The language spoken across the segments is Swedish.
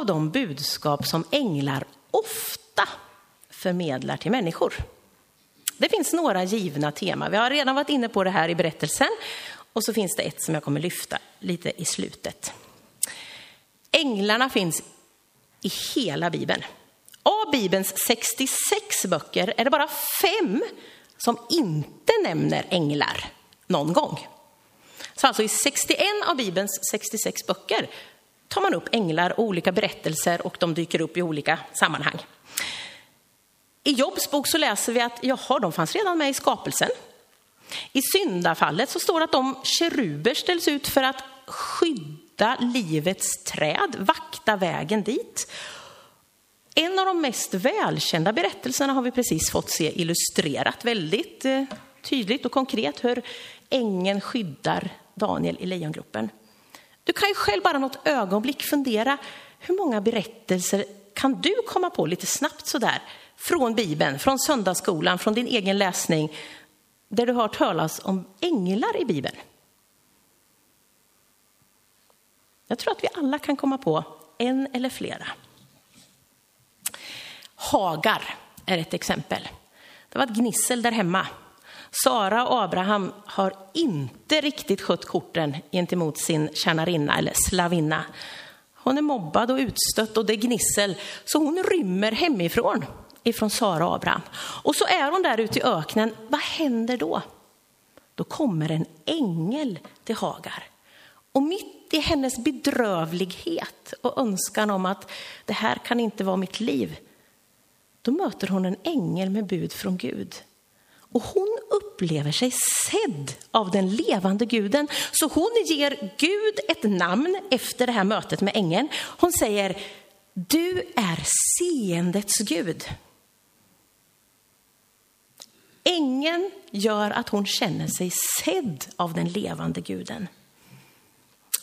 av de budskap som änglar ofta förmedlar till människor. Det finns några givna teman. Vi har redan varit inne på det här i berättelsen och så finns det ett som jag kommer lyfta lite i slutet. Änglarna finns i hela Bibeln. Av Bibelns 66 böcker är det bara fem som inte nämner änglar någon gång. Så alltså i 61 av Bibelns 66 böcker tar man upp änglar och olika berättelser och de dyker upp i olika sammanhang. I Jobs bok så läser vi att jaha, de fanns redan med i skapelsen. I syndafallet så står det att de keruber ställs ut för att skydda livets träd, vakta vägen dit. En av de mest välkända berättelserna har vi precis fått se illustrerat väldigt eh, tydligt och konkret hur ängeln skyddar Daniel i lejongropen. Du kan ju själv bara något ögonblick fundera, hur många berättelser kan du komma på lite snabbt sådär från Bibeln, från söndagsskolan, från din egen läsning, där du har hört talas om änglar i Bibeln? Jag tror att vi alla kan komma på en eller flera. Hagar är ett exempel. Det var ett gnissel där hemma. Sara och Abraham har inte riktigt skött korten gentemot sin tjänarinna eller slavinna. Hon är mobbad och utstött och det är gnissel, så hon rymmer hemifrån ifrån Sara och Abraham. Och så är hon där ute i öknen. Vad händer då? Då kommer en ängel till Hagar. Och mitt i hennes bedrövlighet och önskan om att det här kan inte vara mitt liv, då möter hon en ängel med bud från Gud. Och hon upplever sig sedd av den levande guden. Så hon ger Gud ett namn efter det här mötet med ängeln. Hon säger, du är seendets Gud. Ängeln gör att hon känner sig sedd av den levande guden.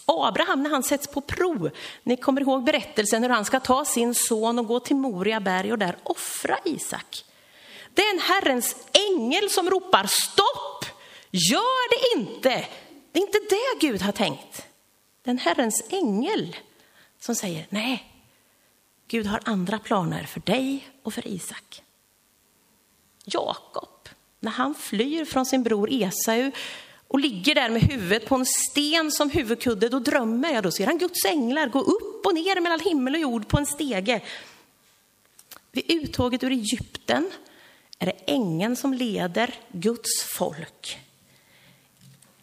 Abraham när han sätts på prov, ni kommer ihåg berättelsen hur han ska ta sin son och gå till Moria berg och där offra Isak. Det är en Herrens ängel som ropar stopp, gör det inte. Det är inte det Gud har tänkt. Det är en Herrens ängel som säger nej, Gud har andra planer för dig och för Isak. Jakob, när han flyr från sin bror Esau och ligger där med huvudet på en sten som huvudkudde, då drömmer jag, då ser han Guds änglar gå upp och ner mellan himmel och jord på en stege. Vid uttåget ur Egypten är det ängeln som leder Guds folk.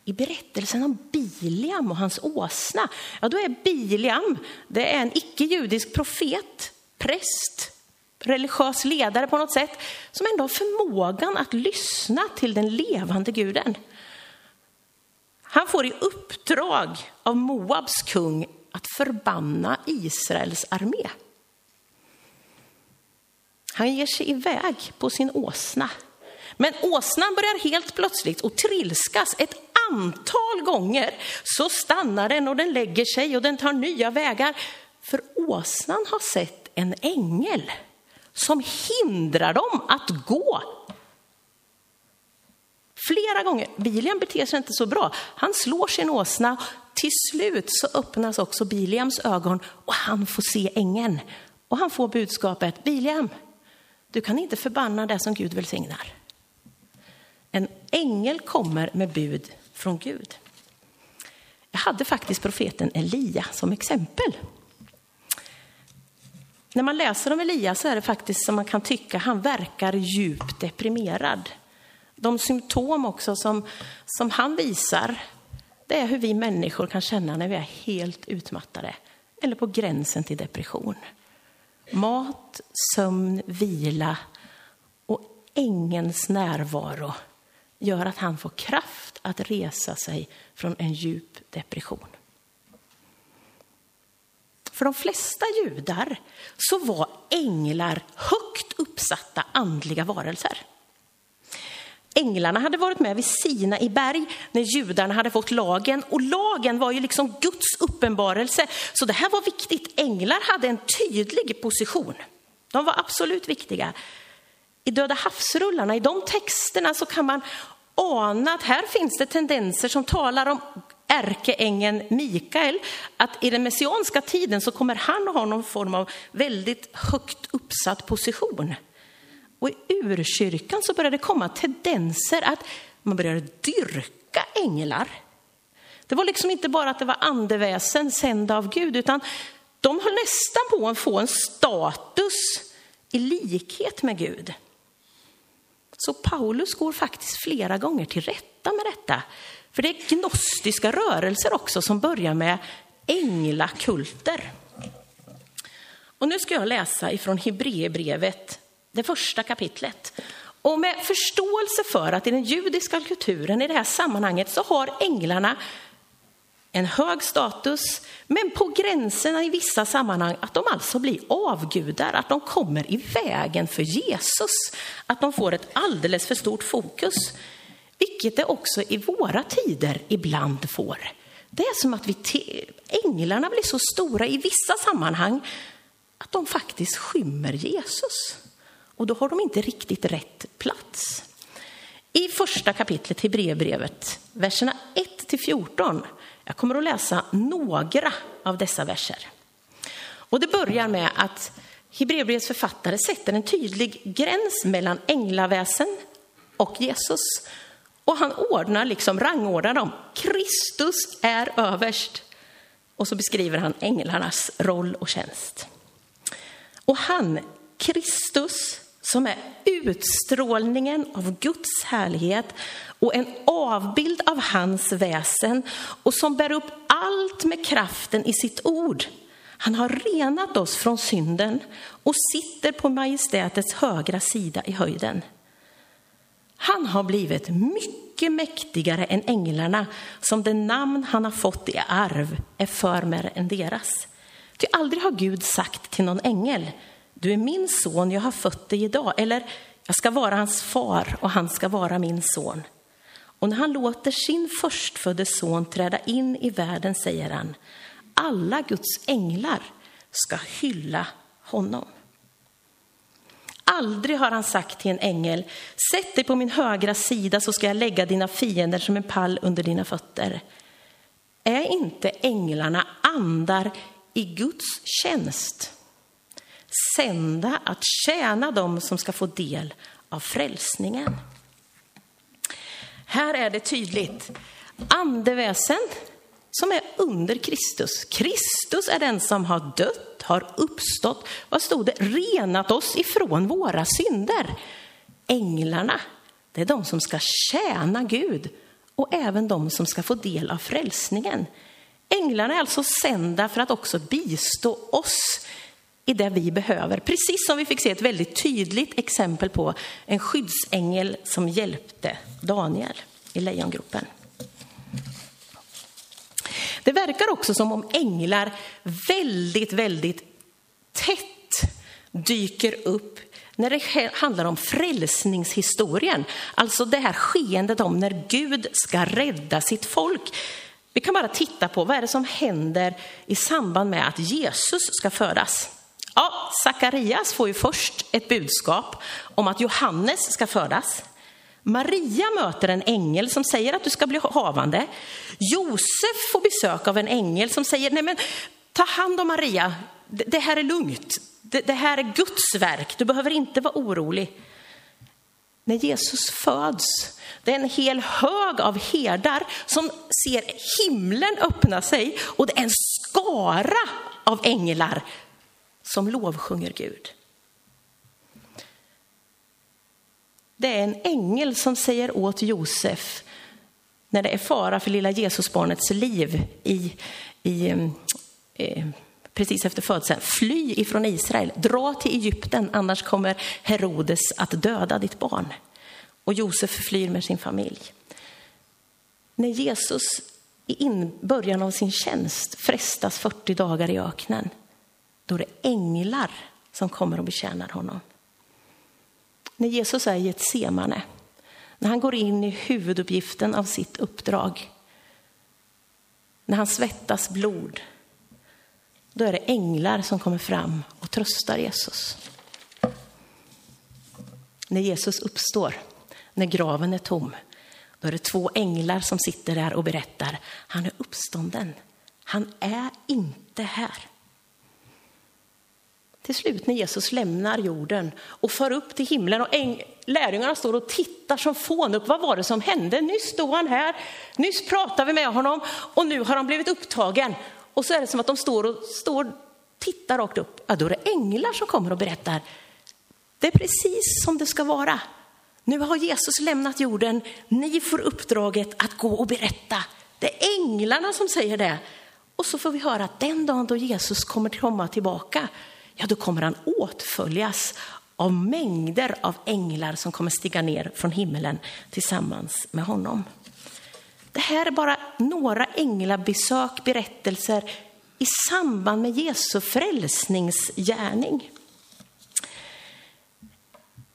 I berättelsen om Biliam och hans åsna, ja då är Biliam det är en icke-judisk profet, präst, religiös ledare på något sätt, som ändå har förmågan att lyssna till den levande guden. Han får i uppdrag av Moabs kung att förbanna Israels armé. Han ger sig iväg på sin åsna. Men åsnan börjar helt plötsligt och trilskas ett antal gånger. Så stannar den och den lägger sig och den tar nya vägar. För åsnan har sett en ängel som hindrar dem att gå. Flera gånger. Biliam beter sig inte så bra. Han slår sin åsna. Till slut så öppnas också Biliams ögon och han får se ängeln. Och han får budskapet, Biliam, du kan inte förbanna det som Gud välsignar. En ängel kommer med bud från Gud. Jag hade faktiskt profeten Elia som exempel. När man läser om Elia så är det faktiskt som man kan tycka, han verkar djupt deprimerad. De symptom också som, som han visar, det är hur vi människor kan känna när vi är helt utmattade eller på gränsen till depression. Mat, sömn, vila och ängens närvaro gör att han får kraft att resa sig från en djup depression. För de flesta judar så var änglar högt uppsatta andliga varelser. Änglarna hade varit med vid Sina i berg när judarna hade fått lagen och lagen var ju liksom Guds uppenbarelse. Så det här var viktigt. Änglar hade en tydlig position. De var absolut viktiga. I Döda havsrullarna, i de texterna så kan man ana att här finns det tendenser som talar om ärkeängeln Mikael att i den messianska tiden så kommer han att ha någon form av väldigt högt uppsatt position. Och i urkyrkan så började det komma tendenser att man började dyrka änglar. Det var liksom inte bara att det var andeväsen sända av Gud, utan de höll nästan på att få en status i likhet med Gud. Så Paulus går faktiskt flera gånger till rätta med detta. För det är gnostiska rörelser också som börjar med änglakulter. Och nu ska jag läsa ifrån Hebreerbrevet, det första kapitlet. Och med förståelse för att i den judiska kulturen i det här sammanhanget så har änglarna en hög status, men på gränserna i vissa sammanhang att de alltså blir avgudar, att de kommer i vägen för Jesus, att de får ett alldeles för stort fokus, vilket det också i våra tider ibland får. Det är som att vi änglarna blir så stora i vissa sammanhang att de faktiskt skymmer Jesus. Och då har de inte riktigt rätt plats. I första kapitlet Hebreerbrevet, verserna 1 till 14, jag kommer att läsa några av dessa verser. Och det börjar med att Hebreerbrevets författare sätter en tydlig gräns mellan änglaväsen och Jesus. Och han ordnar, liksom rangordnar dem. Kristus är överst. Och så beskriver han änglarnas roll och tjänst. Och han, Kristus, som är utstrålningen av Guds härlighet och en avbild av hans väsen och som bär upp allt med kraften i sitt ord. Han har renat oss från synden och sitter på majestätets högra sida i höjden. Han har blivit mycket mäktigare än änglarna som det namn han har fått i arv är förmer än deras. Ty aldrig har Gud sagt till någon ängel, du är min son, jag har fött dig idag. Eller, jag ska vara hans far och han ska vara min son. Och när han låter sin förstfödde son träda in i världen säger han, alla Guds änglar ska hylla honom. Aldrig har han sagt till en ängel, sätt dig på min högra sida så ska jag lägga dina fiender som en pall under dina fötter. Är inte änglarna andar i Guds tjänst? Sända att tjäna dem som ska få del av frälsningen. Här är det tydligt. Andeväsen som är under Kristus. Kristus är den som har dött, har uppstått, vad stod det? Renat oss ifrån våra synder. Änglarna, det är de som ska tjäna Gud och även de som ska få del av frälsningen. Änglarna är alltså sända för att också bistå oss i det vi behöver. Precis som vi fick se ett väldigt tydligt exempel på en skyddsängel som hjälpte Daniel i lejongropen. Det verkar också som om änglar väldigt, väldigt tätt dyker upp när det handlar om frälsningshistorien. Alltså det här skeendet om när Gud ska rädda sitt folk. Vi kan bara titta på vad är det som händer i samband med att Jesus ska födas. Ja, Sakarias får ju först ett budskap om att Johannes ska födas. Maria möter en ängel som säger att du ska bli havande. Josef får besök av en ängel som säger, nej men ta hand om Maria, det här är lugnt, det här är Guds verk, du behöver inte vara orolig. När Jesus föds, det är en hel hög av herdar som ser himlen öppna sig och det är en skara av änglar som lovsjunger Gud. Det är en ängel som säger åt Josef när det är fara för lilla Jesusbarnets liv i, i, mm, eh, precis efter födseln. Fly ifrån Israel, dra till Egypten, annars kommer Herodes att döda ditt barn. Och Josef flyr med sin familj. När Jesus i början av sin tjänst frestas 40 dagar i öknen då är det änglar som kommer och betjänar honom. När Jesus är i ett semane, när han går in i huvuduppgiften av sitt uppdrag, när han svettas blod, då är det änglar som kommer fram och tröstar Jesus. När Jesus uppstår, när graven är tom, Då är det två änglar som sitter där och berättar, han är uppstånden. Han är inte här. Till slut när Jesus lämnar jorden och för upp till himlen och lärjungarna står och tittar som fån upp. Vad var det som hände? Nyss stod han här, nyss pratade vi med honom och nu har han blivit upptagen. Och så är det som att de står och står, tittar rakt upp. Ja, då är det änglar som kommer och berättar. Det är precis som det ska vara. Nu har Jesus lämnat jorden. Ni får uppdraget att gå och berätta. Det är änglarna som säger det. Och så får vi höra att den dagen då Jesus kommer komma tillbaka, ja då kommer han åtföljas av mängder av änglar som kommer stiga ner från himmelen tillsammans med honom. Det här är bara några änglabesök, berättelser i samband med Jesu frälsningsgärning.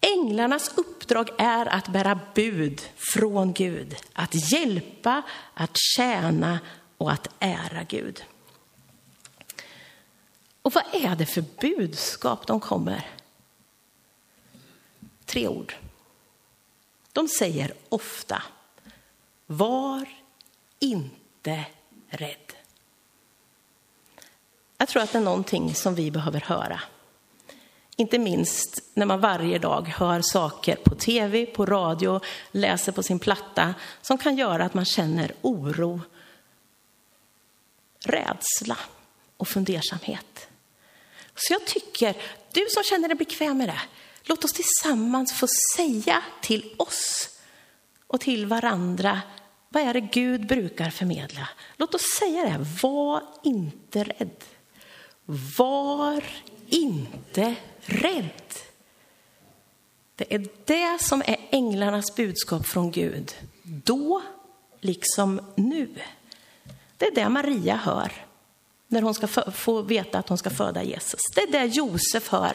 Änglarnas uppdrag är att bära bud från Gud, att hjälpa, att tjäna och att ära Gud. Och vad är det för budskap de kommer? Tre ord. De säger ofta, var inte rädd. Jag tror att det är någonting som vi behöver höra. Inte minst när man varje dag hör saker på tv, på radio, läser på sin platta som kan göra att man känner oro, rädsla och fundersamhet. Så jag tycker, du som känner dig bekväm med det, låt oss tillsammans få säga till oss och till varandra vad är det Gud brukar förmedla? Låt oss säga det, var inte rädd. Var inte rädd. Det är det som är änglarnas budskap från Gud, då liksom nu. Det är det Maria hör när hon ska få veta att hon ska föda Jesus. Det är det Josef hör,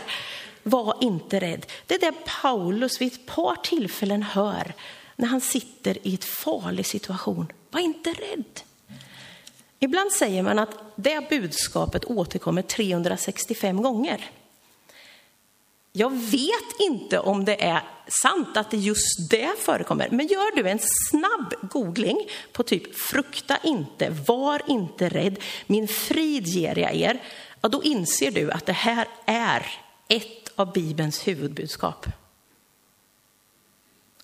var inte rädd. Det är det Paulus vid ett par tillfällen hör när han sitter i ett farlig situation. Var inte rädd. Ibland säger man att det budskapet återkommer 365 gånger. Jag vet inte om det är sant att det just det förekommer, men gör du en snabb googling på typ frukta inte, var inte rädd, min frid ger jag er, ja, då inser du att det här är ett av Bibelns huvudbudskap.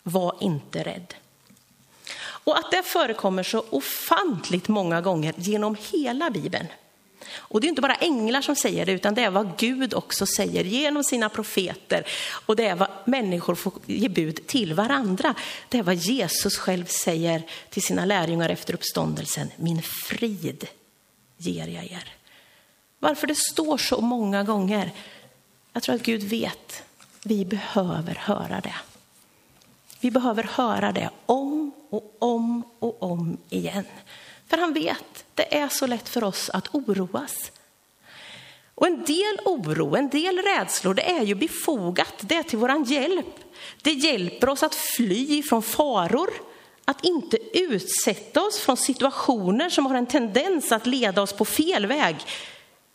Var inte rädd. Och att det förekommer så ofantligt många gånger genom hela Bibeln. Och det är inte bara änglar som säger det, utan det är vad Gud också säger genom sina profeter. Och det är vad människor får ge bud till varandra. Det är vad Jesus själv säger till sina lärjungar efter uppståndelsen. Min frid ger jag er. Varför det står så många gånger? Jag tror att Gud vet. Vi behöver höra det. Vi behöver höra det om och om och om igen. För han vet, det är så lätt för oss att oroas. Och en del oro, en del rädslor, det är ju befogat. Det är till våran hjälp. Det hjälper oss att fly från faror, att inte utsätta oss från situationer som har en tendens att leda oss på fel väg.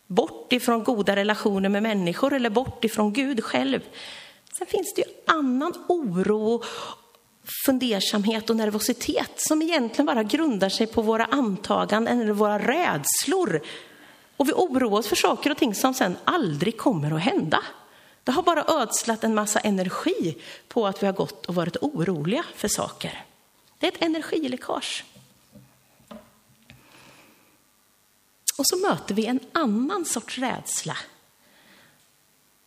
Bort ifrån goda relationer med människor eller bort ifrån Gud själv. Sen finns det ju annan oro fundersamhet och nervositet som egentligen bara grundar sig på våra antaganden eller våra rädslor. Och vi oroar oss för saker och ting som sen aldrig kommer att hända. Det har bara ödslat en massa energi på att vi har gått och varit oroliga för saker. Det är ett energiläckage. Och så möter vi en annan sorts rädsla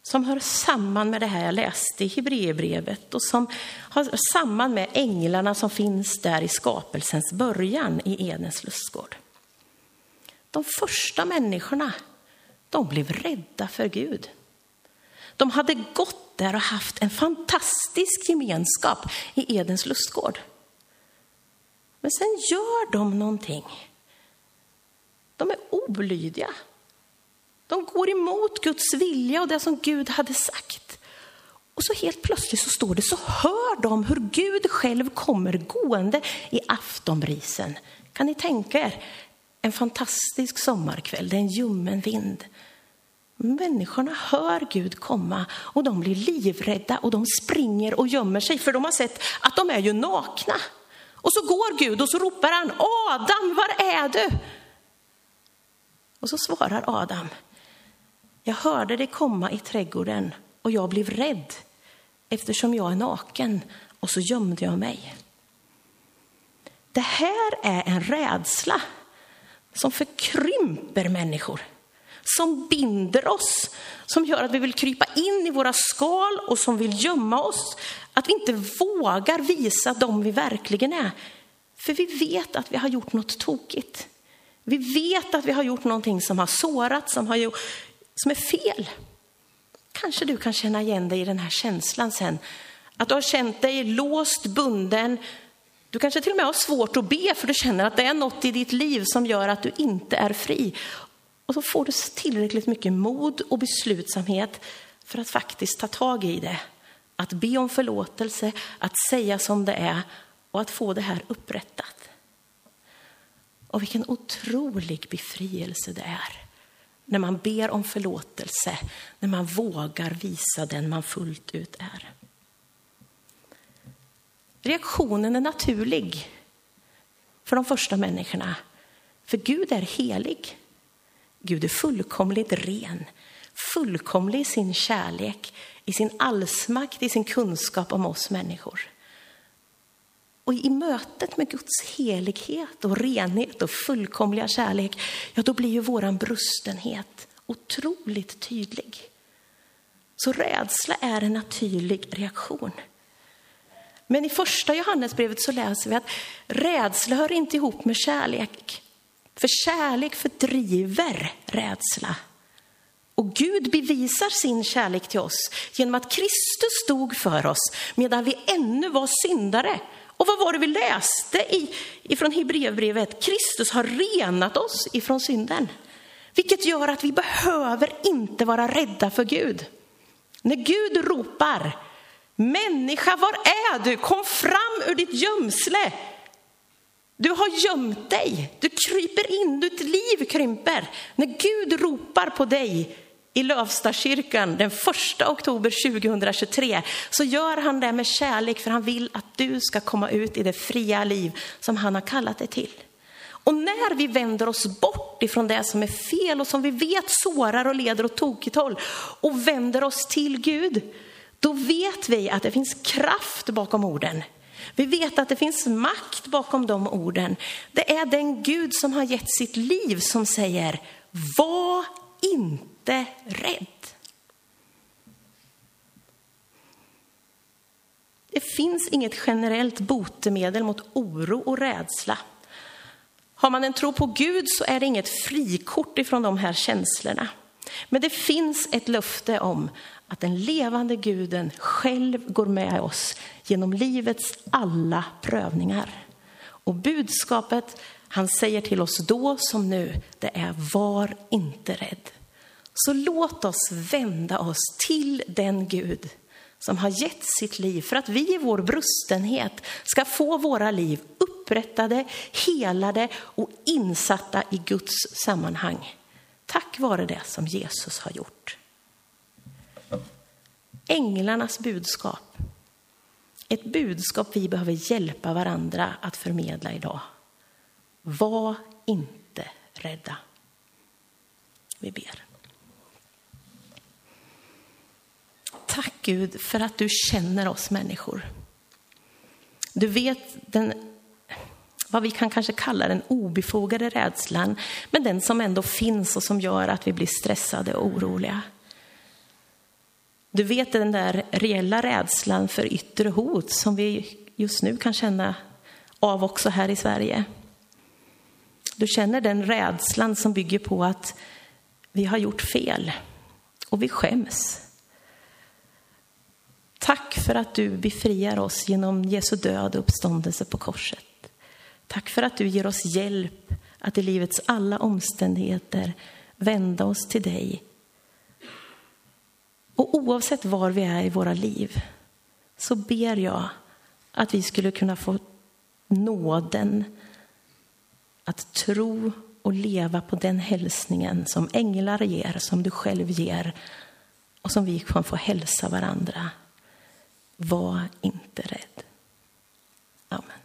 som hör samman med det här jag läste i Hebreerbrevet och som har samman med änglarna som finns där i skapelsens början i Edens lustgård. De första människorna, de blev rädda för Gud. De hade gått där och haft en fantastisk gemenskap i Edens lustgård. Men sen gör de någonting. De är olydiga. De går emot Guds vilja och det som Gud hade sagt. Och så helt plötsligt så står det, så hör de hur Gud själv kommer gående i aftonbrisen. Kan ni tänka er en fantastisk sommarkväll, det är en ljummen vind. Människorna hör Gud komma och de blir livrädda och de springer och gömmer sig för de har sett att de är ju nakna. Och så går Gud och så ropar han, Adam, var är du? Och så svarar Adam, jag hörde det komma i trädgården och jag blev rädd eftersom jag är naken och så gömde jag mig. Det här är en rädsla som förkrymper människor, som binder oss, som gör att vi vill krypa in i våra skal och som vill gömma oss. Att vi inte vågar visa dem vi verkligen är. För vi vet att vi har gjort något tokigt. Vi vet att vi har gjort någonting som har sårat, som, har som är fel. Kanske du kan känna igen dig i den här känslan sen. Att du har känt dig låst, bunden. Du kanske till och med har svårt att be för du känner att det är något i ditt liv som gör att du inte är fri. Och så får du tillräckligt mycket mod och beslutsamhet för att faktiskt ta tag i det. Att be om förlåtelse, att säga som det är och att få det här upprättat. Och vilken otrolig befrielse det är när man ber om förlåtelse, när man vågar visa den man fullt ut är. Reaktionen är naturlig för de första människorna, för Gud är helig. Gud är fullkomligt ren, fullkomlig i sin kärlek, i sin allsmakt, i sin kunskap om oss människor. Och i mötet med Guds helighet och renhet och fullkomliga kärlek, ja då blir ju våran brustenhet otroligt tydlig. Så rädsla är en naturlig reaktion. Men i första Johannesbrevet så läser vi att rädsla hör inte ihop med kärlek. För kärlek fördriver rädsla. Och Gud bevisar sin kärlek till oss genom att Kristus stod för oss medan vi ännu var syndare. Och vad var det vi läste i, ifrån Hebreerbrevet? Kristus har renat oss ifrån synden. Vilket gör att vi behöver inte vara rädda för Gud. När Gud ropar, människa var är du? Kom fram ur ditt gömsle. Du har gömt dig, du kryper in, ditt liv krymper. När Gud ropar på dig i Lövstakyrkan den 1 oktober 2023 så gör han det med kärlek för han vill att du ska komma ut i det fria liv som han har kallat dig till. Och när vi vänder oss bort ifrån det som är fel och som vi vet sårar och leder åt tokigt håll och vänder oss till Gud, då vet vi att det finns kraft bakom orden. Vi vet att det finns makt bakom de orden. Det är den Gud som har gett sitt liv som säger, var inte rädd. Det finns inget generellt botemedel mot oro och rädsla. Har man en tro på Gud så är det inget frikort ifrån de här känslorna. Men det finns ett löfte om att den levande guden själv går med oss genom livets alla prövningar. Och budskapet han säger till oss då som nu, det är var inte rädd. Så låt oss vända oss till den Gud som har gett sitt liv för att vi i vår brustenhet ska få våra liv upprättade, helade och insatta i Guds sammanhang. Tack vare det som Jesus har gjort. Änglarnas budskap. Ett budskap vi behöver hjälpa varandra att förmedla idag. Var inte rädda. Vi ber. Tack Gud för att du känner oss människor. Du vet den, vad vi kan kanske kalla den obefogade rädslan, men den som ändå finns och som gör att vi blir stressade och oroliga. Du vet den där reella rädslan för yttre hot som vi just nu kan känna av också här i Sverige. Du känner den rädslan som bygger på att vi har gjort fel och vi skäms. Tack för att du befriar oss genom Jesu död och uppståndelse på korset. Tack för att du ger oss hjälp att i livets alla omständigheter vända oss till dig. Och oavsett var vi är i våra liv så ber jag att vi skulle kunna få nåden att tro och leva på den hälsningen som änglar ger, som du själv ger och som vi kan få hälsa varandra. Var inte rädd. Amen.